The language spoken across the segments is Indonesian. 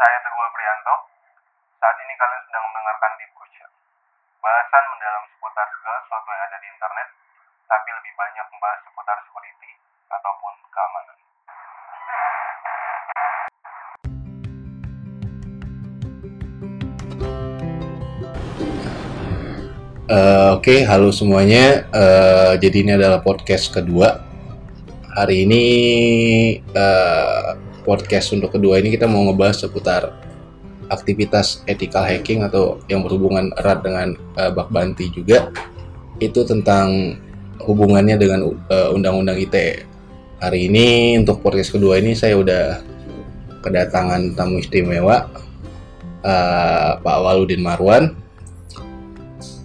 Saya Teguh Prianto. Saat ini kalian sedang mendengarkan Deep Culture. Bahasan mendalam seputar segala sesuatu yang ada di internet, tapi lebih banyak membahas seputar security ataupun keamanan. Eh, Oke, halo semuanya. Eh, jadi ini adalah podcast kedua. Hari ini eh, podcast untuk kedua ini kita mau ngebahas seputar aktivitas ethical hacking atau yang berhubungan erat dengan eh, bug bounty juga. Itu tentang hubungannya dengan eh, undang-undang ITE. Hari ini untuk podcast kedua ini saya udah kedatangan tamu istimewa eh, Pak Waludin Marwan.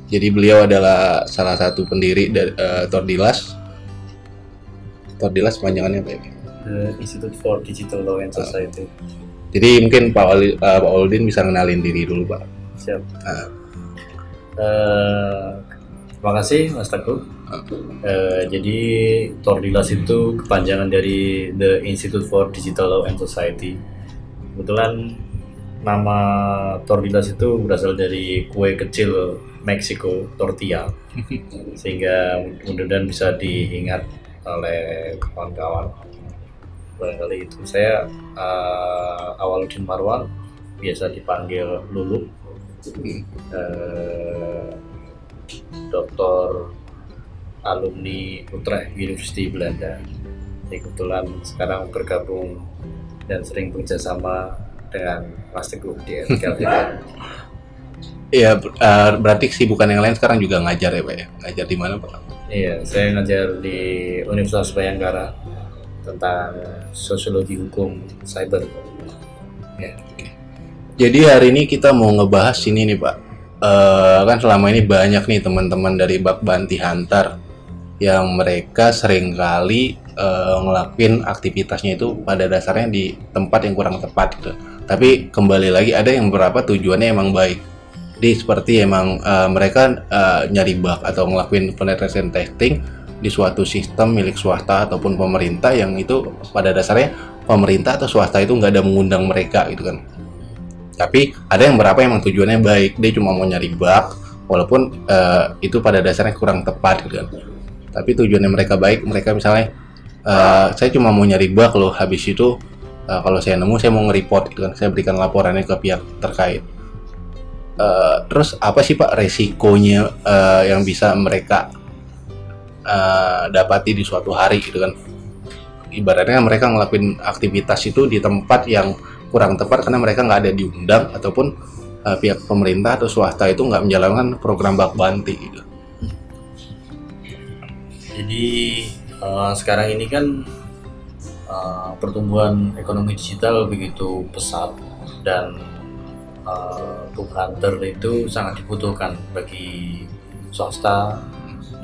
Jadi beliau adalah salah satu pendiri dari eh, Tordilas. Tordilas panjangannya apa ya? The Institute for Digital Law and Society. Jadi mungkin Pak Wali, eh, Pak Waludin bisa kenalin diri dulu Pak. Siap. Ah. Eh, terima kasih Mas Teguh. Eh, jadi Tordilas itu kepanjangan dari The Institute for Digital Law and Society. Kebetulan nama Tordilas itu berasal dari kue kecil Meksiko tortilla, sehingga mudah-mudahan bisa diingat oleh kawan-kawan. Barangkali itu saya eh, Awaludin Marwan, biasa dipanggil Lulu. Eh, doktor alumni Utrecht University Belanda. Jadi kebetulan sekarang bergabung dan sering bekerjasama dengan Mas Teguh di. Iya, ber- eh, berarti kesibukan yang lain sekarang juga ngajar ya Pak ya? Ngajar di mana Pak? Iya, saya ngajar di Universitas Bayangkara tentang sosiologi hukum cyber. Ya, Jadi hari ini kita mau ngebahas ini nih Pak. Eh, kan selama ini banyak nih teman-teman dari Bak Banti Hunter yang mereka sering kali eh, ngelakuin aktivitasnya itu pada dasarnya di tempat yang kurang tepat gitu. Tapi kembali lagi ada yang beberapa tujuannya emang baik. Jadi seperti emang eh, mereka eh, nyari bug atau ngelakuin penetration testing di suatu sistem milik swasta ataupun pemerintah yang itu pada dasarnya pemerintah atau swasta itu nggak ada mengundang mereka gitu kan. Tapi ada yang berapa emang tujuannya baik dia cuma mau nyari bug walaupun eh, itu pada dasarnya kurang tepat gitu kan. Tapi tujuannya mereka baik mereka misalnya eh, saya cuma mau nyari bug loh habis itu eh, kalau saya nemu saya mau nge-report gitu kan saya berikan laporannya ke pihak terkait. Eh, terus apa sih pak resikonya eh, yang bisa mereka eh, dapati di suatu hari gitu kan ibaratnya mereka ngelakuin aktivitas itu di tempat yang kurang tepat karena mereka nggak ada diundang ataupun uh, pihak pemerintah atau swasta itu nggak menjalankan program bak banti gitu. Jadi eh, sekarang ini kan eh, pertumbuhan ekonomi digital begitu pesat dan uh, book hunter itu sangat dibutuhkan bagi swasta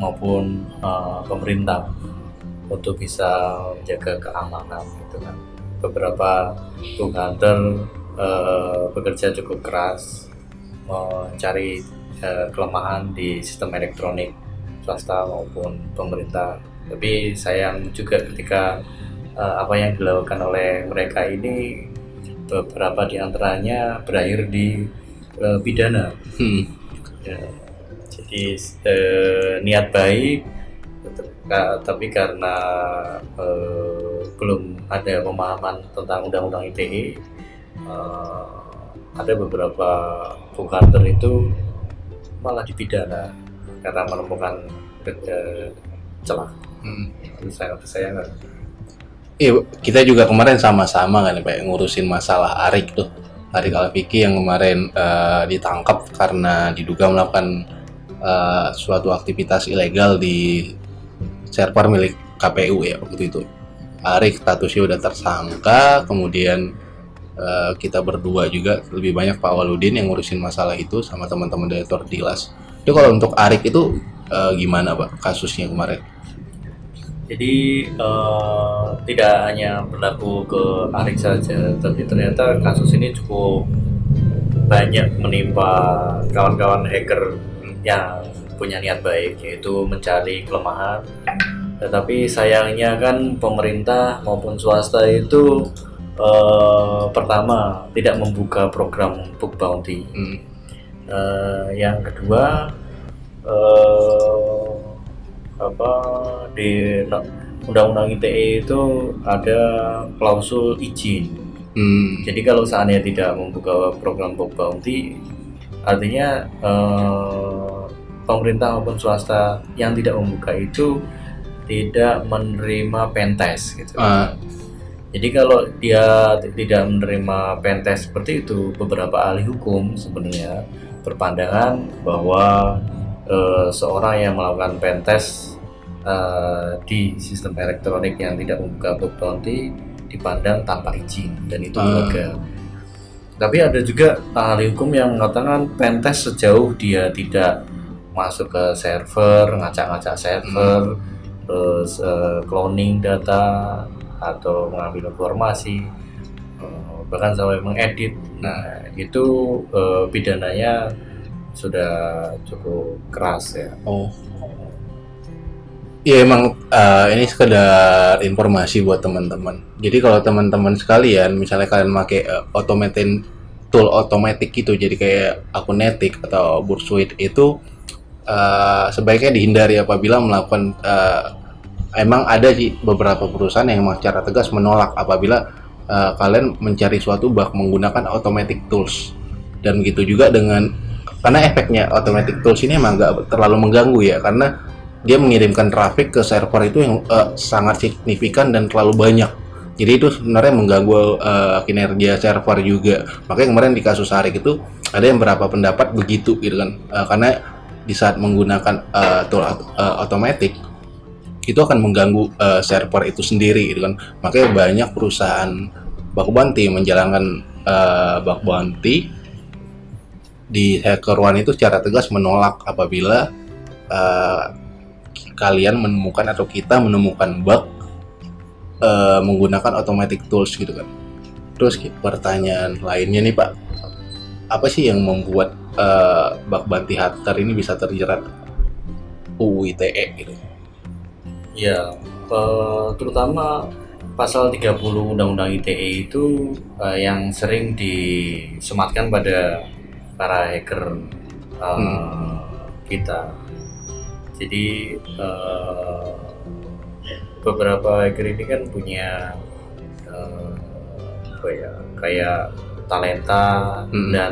maupun eh, pemerintah untuk bisa menjaga keamanan gitu kan. Beberapa book hunter eh, bekerja cukup keras mencari eh, kelemahan di sistem elektronik swasta maupun pemerintah. Tapi sayang juga ketika eh, apa yang dilakukan oleh mereka ini beberapa di antaranya berakhir di eh, pidana. Hmm. Ya, jadi eh, niat baik, tapi karena eh, belum ada pemahaman tentang undang-undang ITE, eh, ada beberapa book hunter itu malah dipidana karena menemukan eh, celah. Hmm. Sangat disayangkan. Iya, kita juga kemarin sama-sama kan Pak ngurusin masalah Arik tuh. Arik Alfiki yang kemarin eh, ditangkap karena diduga melakukan eh, suatu aktivitas ilegal di server milik KPU ya waktu itu. Arik statusnya udah tersangka, kemudian eh, kita berdua juga lebih banyak Pak Waludin yang ngurusin masalah itu sama teman-teman dari Tordilas. Itu kalau untuk Arik itu eh, gimana Pak kasusnya kemarin? Jadi eh, tidak hanya berlaku ke Arik saja, tapi ternyata kasus ini cukup banyak menimpa kawan-kawan hacker yang punya niat baik, yaitu mencari kelemahan. Tetapi sayangnya kan pemerintah maupun swasta itu eh, pertama tidak membuka program book bounty. Hmm. Eh, yang kedua eh, apa di undang-undang ITE itu ada klausul izin. Hmm. Jadi kalau seandainya tidak membuka program book bounty, artinya eh, pemerintah maupun swasta yang tidak membuka itu tidak menerima pentes gitu. Ah, Jadi kalau dia tidak menerima pentes seperti itu, beberapa ahli hukum sebenarnya berpandangan bahwa eh, seorang yang melakukan pentes eh, di sistem elektronik yang tidak membuka book bounty dipandang tanpa izin dan itu Ah. ilegal. Tapi ada juga ahli hukum yang mengatakan pentes sejauh dia tidak masuk ke server, ngacak-ngacak server, terus eh, cloning data atau mengambil informasi, eh, bahkan sampai mengedit. Nah, itu eh, pidananya sudah cukup keras ya. Oh. Iya emang eh, ini sekedar informasi buat teman-teman. Jadi kalau teman-teman sekalian, misalnya kalian pakai automated tool otomatis gitu, jadi kayak Akunetic atau Bursuit itu eh, sebaiknya dihindari apabila melakukan eh, emang ada sih beberapa perusahaan yang secara tegas menolak apabila eh, kalian mencari suatu bug menggunakan automatic tools. Dan begitu juga dengan karena efeknya automatic tools ini emang nggak terlalu mengganggu ya karena dia mengirimkan traffic ke server itu yang eh, sangat signifikan dan terlalu banyak. Jadi itu sebenarnya mengganggu eh, kinerja server juga. Makanya kemarin di kasus Harik itu ada yang berapa pendapat begitu gitu kan. Eh, karena di saat menggunakan eh, tool eh, automatic itu akan mengganggu eh, server itu sendiri gitu kan. Makanya banyak perusahaan bug bounty menjalankan eh, bug bounty di hacker one itu secara tegas menolak apabila eh, kalian menemukan atau kita menemukan bug eh, menggunakan automatic tools gitu kan. Terus pertanyaan lainnya nih pak apa sih yang membuat eh, bug bounty hacker ini bisa terjerat UU ITE gitu Ya, eh, terutama pasal 30 Undang-Undang ITE itu eh, yang sering disematkan pada para hacker eh, Hmm. kita. Jadi eh, beberapa hacker ini kan punya apa ya kayak talenta Hmm. dan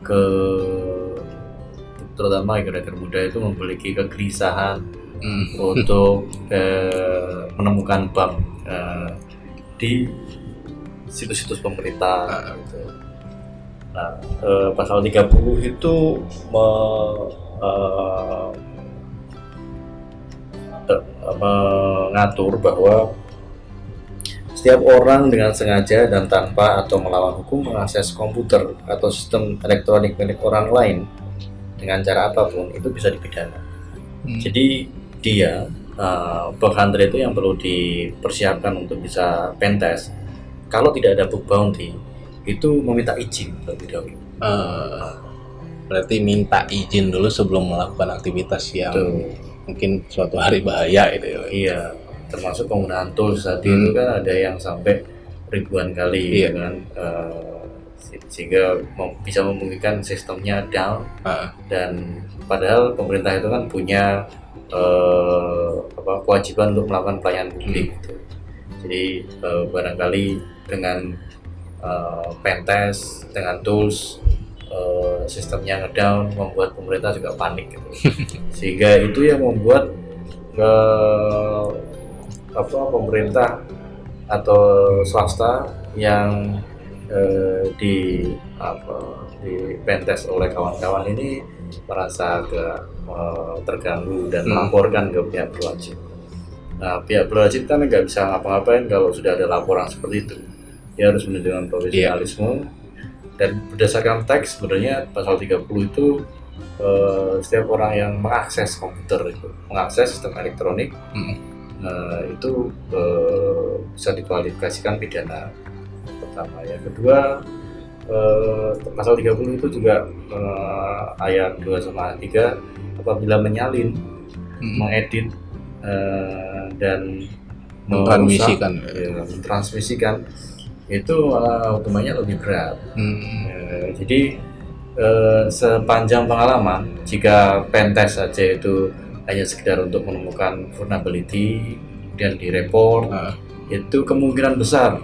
ke terutama hacker-hacker muda itu memiliki kegelisahan Hmm. untuk eh, menemukan bug eh, di situs-situs pemerintah Ah. gitu. Nah, eh, pasal 30 itu me- eh, te- mengatur bahwa setiap orang dengan sengaja dan tanpa atau melawan hukum mengakses komputer atau sistem elektronik milik orang lain dengan cara apa pun itu bisa dipidana. Hmm. Jadi dia uh, bug hunter itu yang perlu dipersiapkan untuk bisa pentest. Kalau tidak ada bug bounty, itu meminta izin terlebih dahulu. Eh, berarti minta izin dulu sebelum melakukan aktivitas yang Tuh. mungkin suatu hari bahaya gitu ya. Iya, termasuk penggunaan tools tadi Hmm. itu kan ada yang sampai ribuan kali Iya. kan uh, se- sehingga mem- bisa memungkinkan sistemnya down Ah. dan padahal pemerintah itu kan punya eh, apa kewajiban untuk melakukan pelayanan publik gitu. Jadi eh, barangkali dengan eh, pentest dengan tools eh, sistemnya ngedown membuat pemerintah juga panik gitu. Sehingga itu yang membuat eh, apa pemerintah atau swasta yang eh, di apa di pentest oleh kawan-kawan ini merasa agak eh, terganggu dan Hmm. melaporkan ke pihak berwajib. Nah, pihak berwajib kan nggak bisa ngapa-ngapain kalau sudah ada laporan seperti itu. Dia harus menunjukkan profesionalisme dan berdasarkan teks sebenarnya pasal 30 itu eh, setiap orang yang mengakses komputer itu, mengakses sistem elektronik Hmm. Eh, itu eh, bisa dikualifikasikan pidana pertama. Yang kedua eh, pasal 30 itu juga eh, ayat 2 sama 3 apabila menyalin, Hmm. mengedit eh, dan Mentransmisikan. ya, mentransmisikan itu malah hukumannya lebih berat. Hmm. Eh, jadi eh, sepanjang pengalaman jika pentes saja itu hanya sekedar untuk menemukan vulnerability kemudian direport Ah. itu kemungkinan besar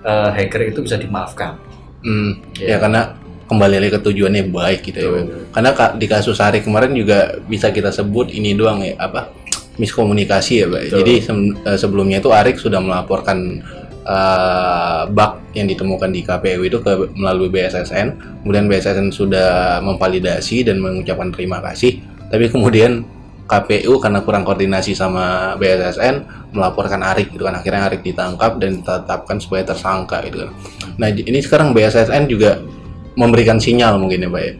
eh, hacker itu bisa dimaafkan. Hmm, Ya. ya karena kembali lagi ke tujuannya baik gitu ya. Betul. Karena ka- di kasus hari kemarin juga bisa kita sebut ini doang ya apa miskomunikasi ya, Pak. Betul. Jadi sem- eh, sebelumnya itu Arik sudah melaporkan eh, bug yang ditemukan di KPU itu ke melalui BSSN. Kemudian BSSN sudah memvalidasi dan mengucapkan terima kasih. Tapi kemudian KPU karena kurang koordinasi sama BSSN melaporkan Arik gitu kan akhirnya Arik ditangkap dan ditetapkan sebagai tersangka gitu kan. Nah ini sekarang BSSN juga memberikan sinyal mungkin ya Pak ya.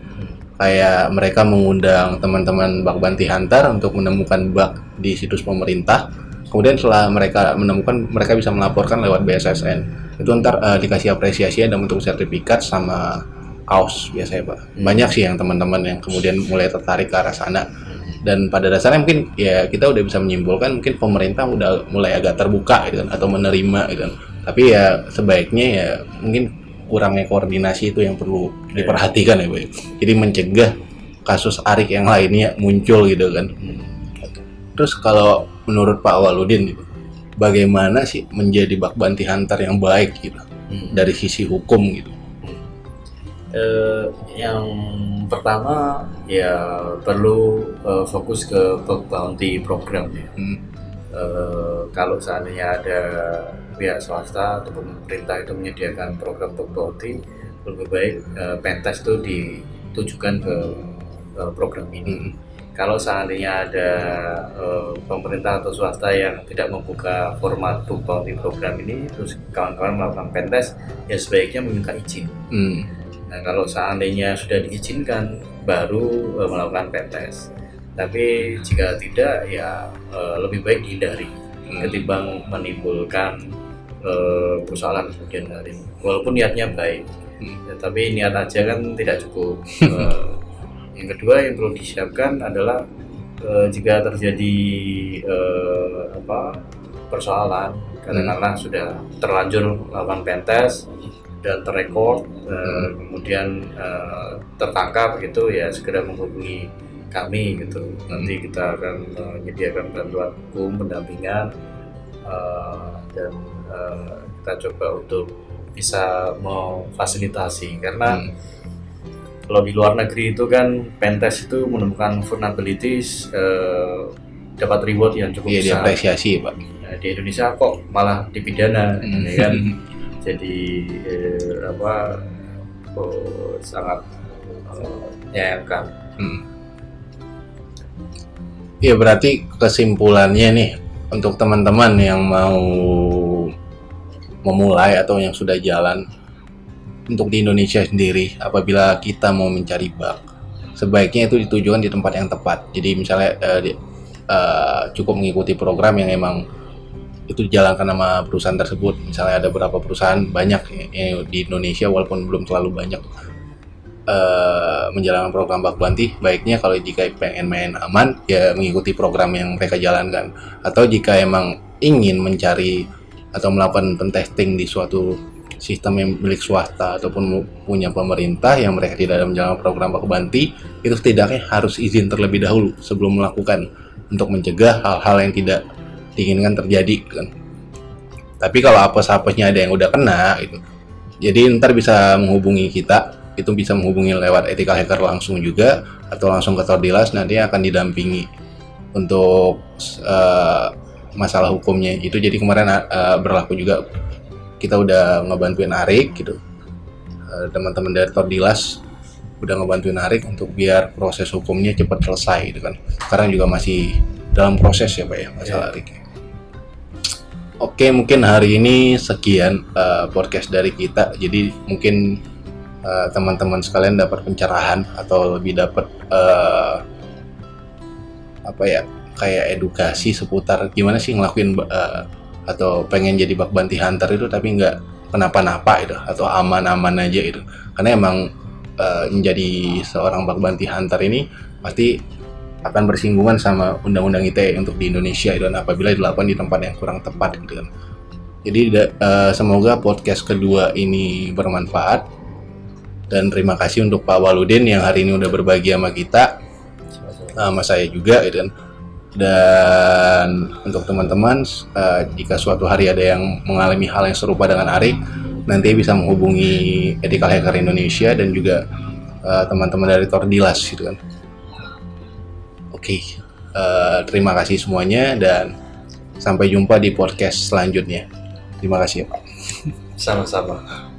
Kayak mereka mengundang teman-teman bak banti hantar untuk menemukan bug di situs pemerintah. Kemudian setelah mereka menemukan, mereka bisa melaporkan lewat BSSN. Itu ntar eh, dikasih apresiasi ada bentuk sertifikat sama kaos biasanya Pak. Banyak sih yang teman-teman yang kemudian mulai tertarik ke arah sana. Dan pada dasarnya mungkin ya kita udah bisa menyimpulkan mungkin pemerintah udah mulai agak terbuka gitu kan atau menerima gitu kan. Tapi ya sebaiknya ya mungkin kurangnya koordinasi itu yang perlu diperhatikan ya Pak. ya. Jadi mencegah kasus Arik yang lainnya muncul gitu kan. Terus kalau menurut Pak Waludin gitu, bagaimana sih menjadi bak banti hantar yang baik gitu Hmm. dari sisi hukum gitu? Eh, yang pertama ya perlu eh, fokus ke bounty program ya. Hmm. Eh, kalau seandainya ada pihak swasta ataupun pemerintah itu menyediakan program bug bounty, lebih baik eh, pentas itu ditujukan ke eh, program ini. Hmm. Kalau seandainya ada eh, pemerintah atau swasta yang tidak membuka format bounty program ini, terus kawan-kawan melakukan pentas, ya sebaiknya meminta izin. Hmm. Nah, kalau seandainya sudah diizinkan, baru eh, melakukan pentes. Tapi jika tidak, ya eh, lebih baik dihindari Hmm. ketimbang menimbulkan eh, persoalan kemudian hari. Walaupun niatnya baik, Hmm. ya, tapi niat aja kan tidak cukup. Eh, yang kedua yang perlu disiapkan adalah eh, jika terjadi eh, apa persoalan karena sudah terlanjur melakukan pentes dan terrekord eh, kemudian eh, tertangkap gitu ya segera menghubungi kami gitu nanti kita akan menyediakan bantuan hukum pendampingan eh, dan eh, kita coba untuk bisa memfasilitasi karena Hmm. kalau di luar negeri itu kan pentes itu menemukan vulnerabilities eh, dapat reward yang cukup Iya besar diapresiasi Pak. Nah, di Indonesia kok malah dipidana Hmm. ya kan jadi eh, apa oh, sangat eh, menyayangkan Hmm. Iya berarti kesimpulannya nih untuk teman-teman yang mau memulai atau yang sudah jalan untuk di Indonesia sendiri apabila kita mau mencari bug sebaiknya itu ditujukan di tempat yang tepat. Jadi misalnya eh, di- eh, cukup mengikuti program yang emang itu dijalankan sama perusahaan tersebut. Misalnya ada beberapa perusahaan banyak yang di Indonesia walaupun belum terlalu banyak eh, menjalankan program bak banti baiknya kalau jika pengen main aman ya mengikuti program yang mereka jalankan atau jika emang ingin mencari atau melakukan pentesting di suatu sistem yang milik swasta ataupun punya pemerintah yang mereka tidak ada menjalankan program bak banti itu setidaknya harus izin terlebih dahulu sebelum melakukan untuk mencegah hal-hal yang tidak diinginkan terjadi kan. Tapi kalau apes-apesnya ada yang udah kena gitu. Jadi ntar bisa menghubungi kita itu bisa menghubungi lewat ethical hacker langsung juga atau langsung ke Tordilas nanti akan didampingi untuk eh, masalah hukumnya itu. Jadi kemarin eh, berlaku juga kita udah ngebantuin Arik gitu. Eh, teman-teman dari Tordilas udah ngebantuin Arik untuk biar proses hukumnya cepat selesai gitu kan. Sekarang juga masih dalam proses ya Pak ya masalah Arik Oke mungkin hari ini sekian eh, podcast dari kita. Jadi mungkin eh, teman-teman sekalian dapat pencerahan atau lebih dapat eh, apa ya kayak edukasi seputar gimana sih ngelakuin eh, atau pengen jadi bak banti hunter itu tapi nggak kenapa-napa itu atau aman-aman aja itu karena emang eh, menjadi seorang bak banti hunter ini pasti akan bersinggungan sama undang-undang ITE untuk di Indonesia dan apabila dilakukan di tempat yang kurang tepat gitu kan Jadi eh, semoga podcast kedua ini bermanfaat dan terima kasih untuk Pak Waludin yang hari ini udah berbagi sama kita, sama saya juga gitu kan. Dan untuk teman-teman eh, jika suatu hari ada yang mengalami hal yang serupa dengan Ari, nanti bisa menghubungi Ethical Hacker Indonesia dan juga eh, teman-teman dari Tordilas gitu kan. Oke, eh, terima kasih semuanya dan sampai jumpa di podcast selanjutnya. Terima kasih ya Pak. Sama-sama.